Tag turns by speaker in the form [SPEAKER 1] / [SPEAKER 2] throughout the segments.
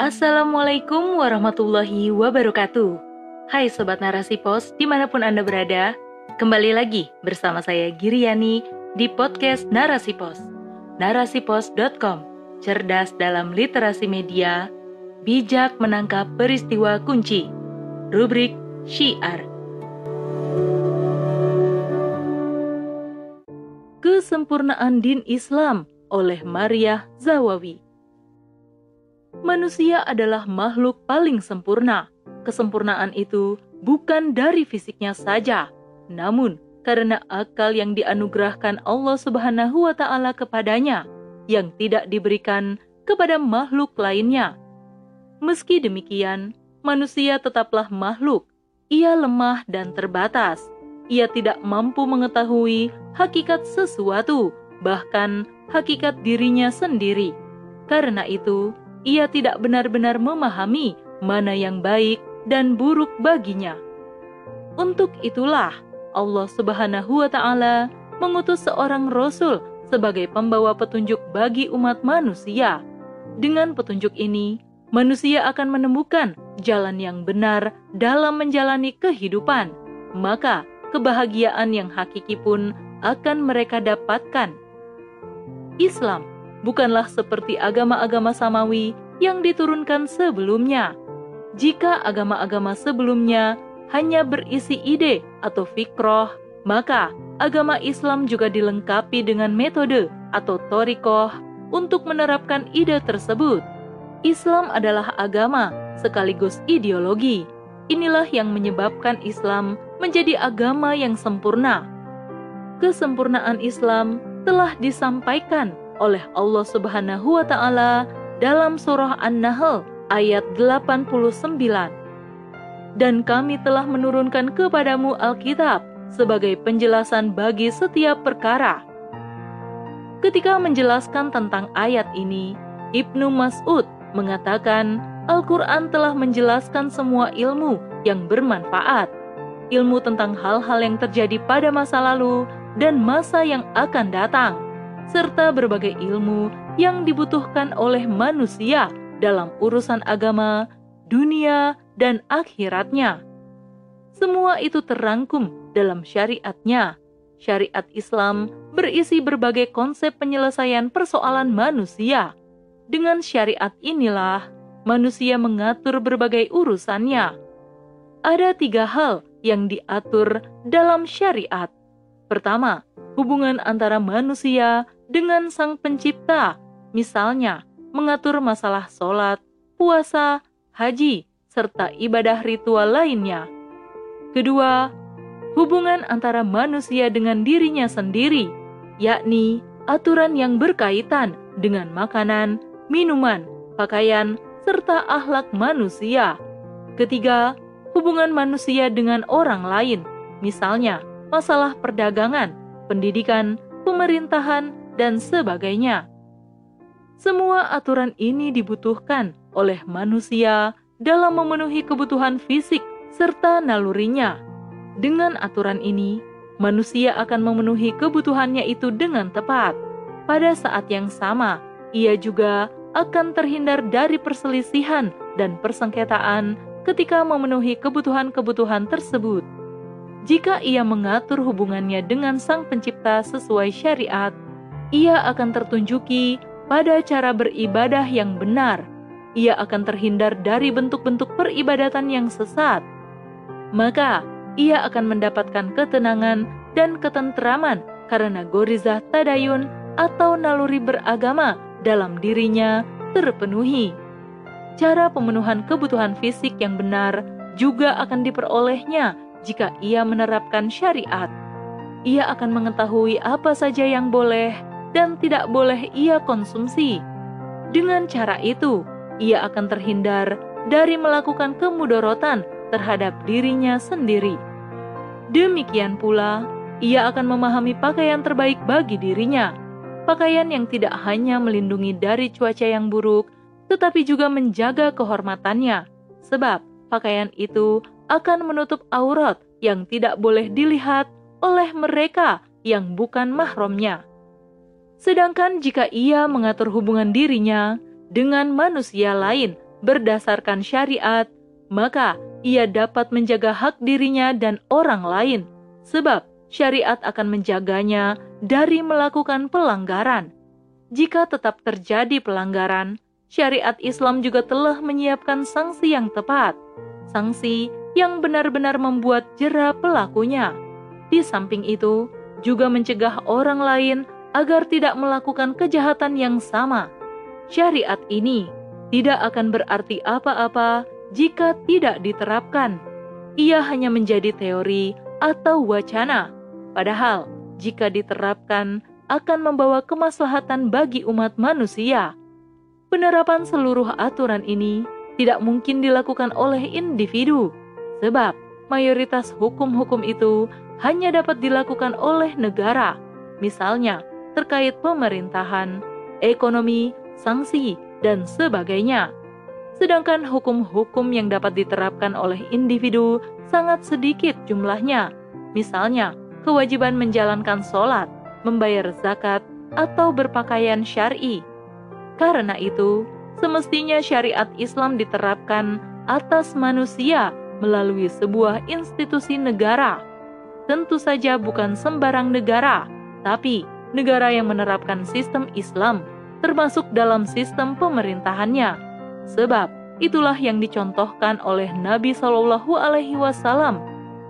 [SPEAKER 1] Assalamualaikum warahmatullahi wabarakatuh. Hai Sobat Narasi Pos, di mana pun Anda berada, kembali lagi bersama saya Giriani di podcast Narasi Pos. Narasipos.com, cerdas dalam literasi media, bijak menangkap peristiwa kunci. Rubrik Syiar. Kesempurnaan Din Islam oleh Maria Zawawi. Manusia adalah makhluk paling sempurna. Kesempurnaan itu bukan dari fisiknya saja, namun karena akal yang dianugerahkan Allah Subhanahu wa taala kepadanya yang tidak diberikan kepada makhluk lainnya. Meski demikian, manusia tetaplah makhluk. Ia lemah dan terbatas. Ia tidak mampu mengetahui hakikat sesuatu, bahkan hakikat dirinya sendiri. Karena itu, ia tidak benar-benar memahami mana yang baik dan buruk baginya. Untuk itulah Allah Subhanahu wa taala mengutus seorang rasul sebagai pembawa petunjuk bagi umat manusia. Dengan petunjuk ini, manusia akan menemukan jalan yang benar dalam menjalani kehidupan. Maka, kebahagiaan yang hakiki pun akan mereka dapatkan. Islam bukanlah seperti agama-agama samawi yang diturunkan sebelumnya. Jika agama-agama sebelumnya hanya berisi ide atau fikroh, maka agama Islam juga dilengkapi dengan metode atau torikoh untuk menerapkan ide tersebut. Islam adalah agama sekaligus ideologi. Inilah yang menyebabkan Islam menjadi agama yang sempurna. Kesempurnaan Islam telah disampaikan oleh Allah Subhanahu wa taala dalam surah An-Nahl ayat 89. Dan kami telah menurunkan kepadamu Alkitab sebagai penjelasan bagi setiap perkara. Ketika menjelaskan tentang ayat ini, Ibnu Mas'ud mengatakan Al-Quran telah menjelaskan semua ilmu yang bermanfaat, ilmu tentang hal-hal yang terjadi pada masa lalu dan masa yang akan datang serta berbagai ilmu yang dibutuhkan oleh manusia dalam urusan agama, dunia, dan akhiratnya. Semua itu terangkum dalam syariatnya. Syariat Islam berisi berbagai konsep penyelesaian persoalan manusia. Dengan syariat inilah manusia mengatur berbagai urusannya. Ada tiga hal yang diatur dalam syariat. Pertama, hubungan antara manusia dengan Sang Pencipta, misalnya mengatur masalah sholat, puasa, haji, serta ibadah ritual lainnya. Kedua, hubungan antara manusia dengan dirinya sendiri, yakni aturan yang berkaitan dengan makanan, minuman, pakaian, serta akhlak manusia. Ketiga, hubungan manusia dengan orang lain, misalnya masalah perdagangan, pendidikan, pemerintahan, dan sebagainya. Semua aturan ini dibutuhkan oleh manusia dalam memenuhi kebutuhan fisik serta nalurinya. Dengan aturan ini, manusia akan memenuhi kebutuhannya itu dengan tepat. Pada saat yang sama, ia juga akan terhindar dari perselisihan dan persengketaan ketika memenuhi kebutuhan-kebutuhan tersebut. Jika ia mengatur hubungannya dengan Sang Pencipta sesuai syariat, ia akan tertunjuki pada cara beribadah yang benar. Ia akan terhindar dari bentuk-bentuk peribadatan yang sesat. Maka, ia akan mendapatkan ketenangan dan ketenteraman karena gorizah tadayun atau naluri beragama dalam dirinya terpenuhi. Cara pemenuhan kebutuhan fisik yang benar juga akan diperolehnya jika ia menerapkan syariat. Ia akan mengetahui apa saja yang boleh dan tidak boleh ia konsumsi. Dengan cara itu, ia akan terhindar dari melakukan kemudorotan terhadap dirinya sendiri. Demikian pula, ia akan memahami pakaian terbaik bagi dirinya, pakaian yang tidak hanya melindungi dari cuaca yang buruk, tetapi juga menjaga kehormatannya, sebab pakaian itu akan menutup aurat yang tidak boleh dilihat oleh mereka yang bukan mahramnya. Sedangkan jika ia mengatur hubungan dirinya dengan manusia lain berdasarkan syariat, maka ia dapat menjaga hak dirinya dan orang lain, sebab syariat akan menjaganya dari melakukan pelanggaran. Jika tetap terjadi pelanggaran, syariat Islam juga telah menyiapkan sanksi yang tepat, sanksi yang benar-benar membuat jerah pelakunya. Di samping itu, juga mencegah orang lain agar tidak melakukan kejahatan yang sama. Syariat ini tidak akan berarti apa-apa jika tidak diterapkan. Ia hanya menjadi teori atau wacana, padahal jika diterapkan akan membawa kemaslahatan bagi umat manusia. Penerapan seluruh aturan ini tidak mungkin dilakukan oleh individu, sebab mayoritas hukum-hukum itu hanya dapat dilakukan oleh negara, misalnya terkait pemerintahan, ekonomi, sanksi, dan sebagainya. Sedangkan hukum-hukum yang dapat diterapkan oleh individu sangat sedikit jumlahnya, misalnya kewajiban menjalankan sholat, membayar zakat, atau berpakaian syari. Karena itu, semestinya syariat Islam diterapkan atas manusia melalui sebuah institusi negara. Tentu saja bukan sembarang negara, tapi negara yang menerapkan sistem Islam, termasuk dalam sistem pemerintahannya. Sebab itulah yang dicontohkan oleh Nabi Shallallahu Alaihi Wasallam.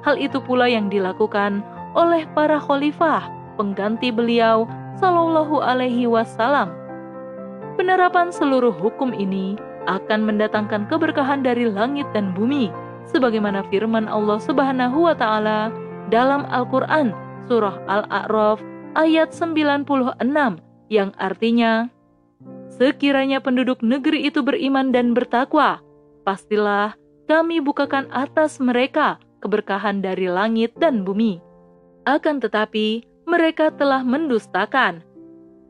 [SPEAKER 1] Hal itu pula yang dilakukan oleh para khalifah pengganti beliau Shallallahu Alaihi Wasallam. Penerapan seluruh hukum ini akan mendatangkan keberkahan dari langit dan bumi, sebagaimana firman Allah Subhanahu wa Ta'ala dalam Al-Quran, Surah Al-A'raf ayat 96, yang artinya, Sekiranya penduduk negeri itu beriman dan bertakwa, pastilah kami bukakan atas mereka keberkahan dari langit dan bumi. Akan tetapi, mereka telah mendustakan.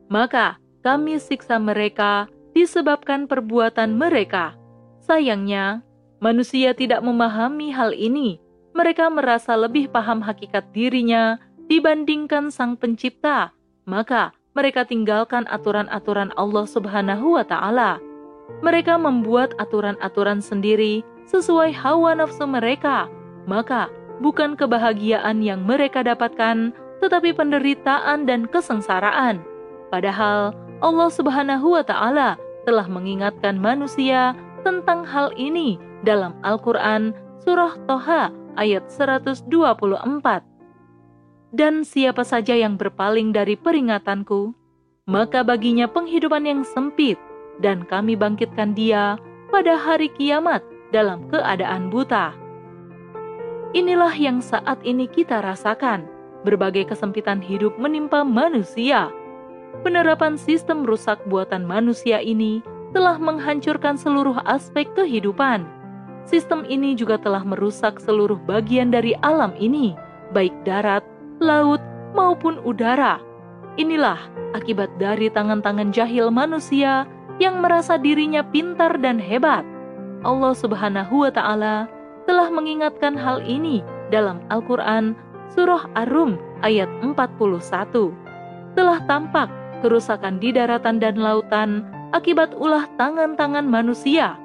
[SPEAKER 1] Maka kami siksa mereka disebabkan perbuatan mereka. Sayangnya, manusia tidak memahami hal ini. Mereka merasa lebih paham hakikat dirinya dibandingkan Sang Pencipta. Maka mereka tinggalkan aturan-aturan Allah Subhanahu wa Ta'ala. Mereka membuat aturan-aturan sendiri sesuai hawa nafsu mereka. Maka, bukan kebahagiaan yang mereka dapatkan, tetapi penderitaan dan kesengsaraan. Padahal Allah Subhanahu wa taala telah mengingatkan manusia tentang hal ini dalam Al-Qur'an surah Toha ayat 124. Dan siapa saja yang berpaling dari peringatanku, maka baginya penghidupan yang sempit, dan kami bangkitkan dia pada hari kiamat dalam keadaan buta. Inilah yang saat ini kita rasakan berbagai kesempitan hidup menimpa manusia. Penerapan sistem rusak buatan manusia ini telah menghancurkan seluruh aspek kehidupan. Sistem ini juga telah merusak seluruh bagian dari alam ini, baik darat, laut, maupun udara. Inilah akibat dari tangan-tangan jahil manusia yang merasa dirinya pintar dan hebat. Allah Subhanahu wa Ta'ala telah mengingatkan hal ini dalam Al-Quran Surah Ar-Rum ayat 41 telah tampak kerusakan di daratan dan lautan akibat ulah tangan-tangan manusia.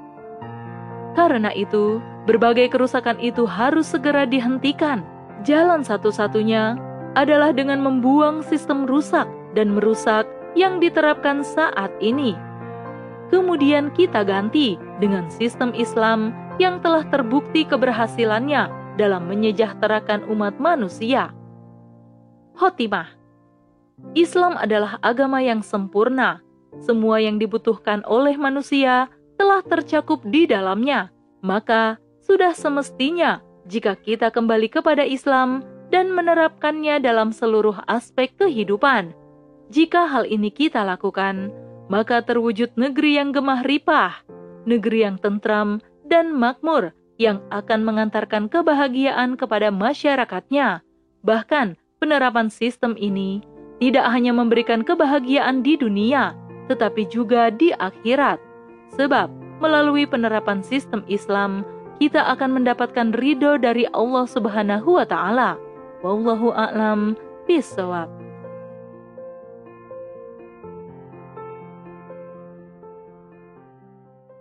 [SPEAKER 1] Karena itu, berbagai kerusakan itu harus segera dihentikan. Jalan satu-satunya adalah dengan membuang sistem rusak dan merusak yang diterapkan saat ini. Kemudian kita ganti dengan sistem Islam yang telah terbukti keberhasilannya dalam menyejahterakan umat manusia. Khotimah Islam adalah agama yang sempurna. Semua yang dibutuhkan oleh manusia telah tercakup di dalamnya. Maka, sudah semestinya jika kita kembali kepada Islam dan menerapkannya dalam seluruh aspek kehidupan. Jika hal ini kita lakukan, maka terwujud negeri yang gemah ripah, negeri yang tentram dan makmur yang akan mengantarkan kebahagiaan kepada masyarakatnya. Bahkan, penerapan sistem ini tidak hanya memberikan kebahagiaan di dunia, tetapi juga di akhirat. Sebab, melalui penerapan sistem Islam, kita akan mendapatkan ridho dari Allah Subhanahu wa Ta'ala. Wallahu a'lam bishawab.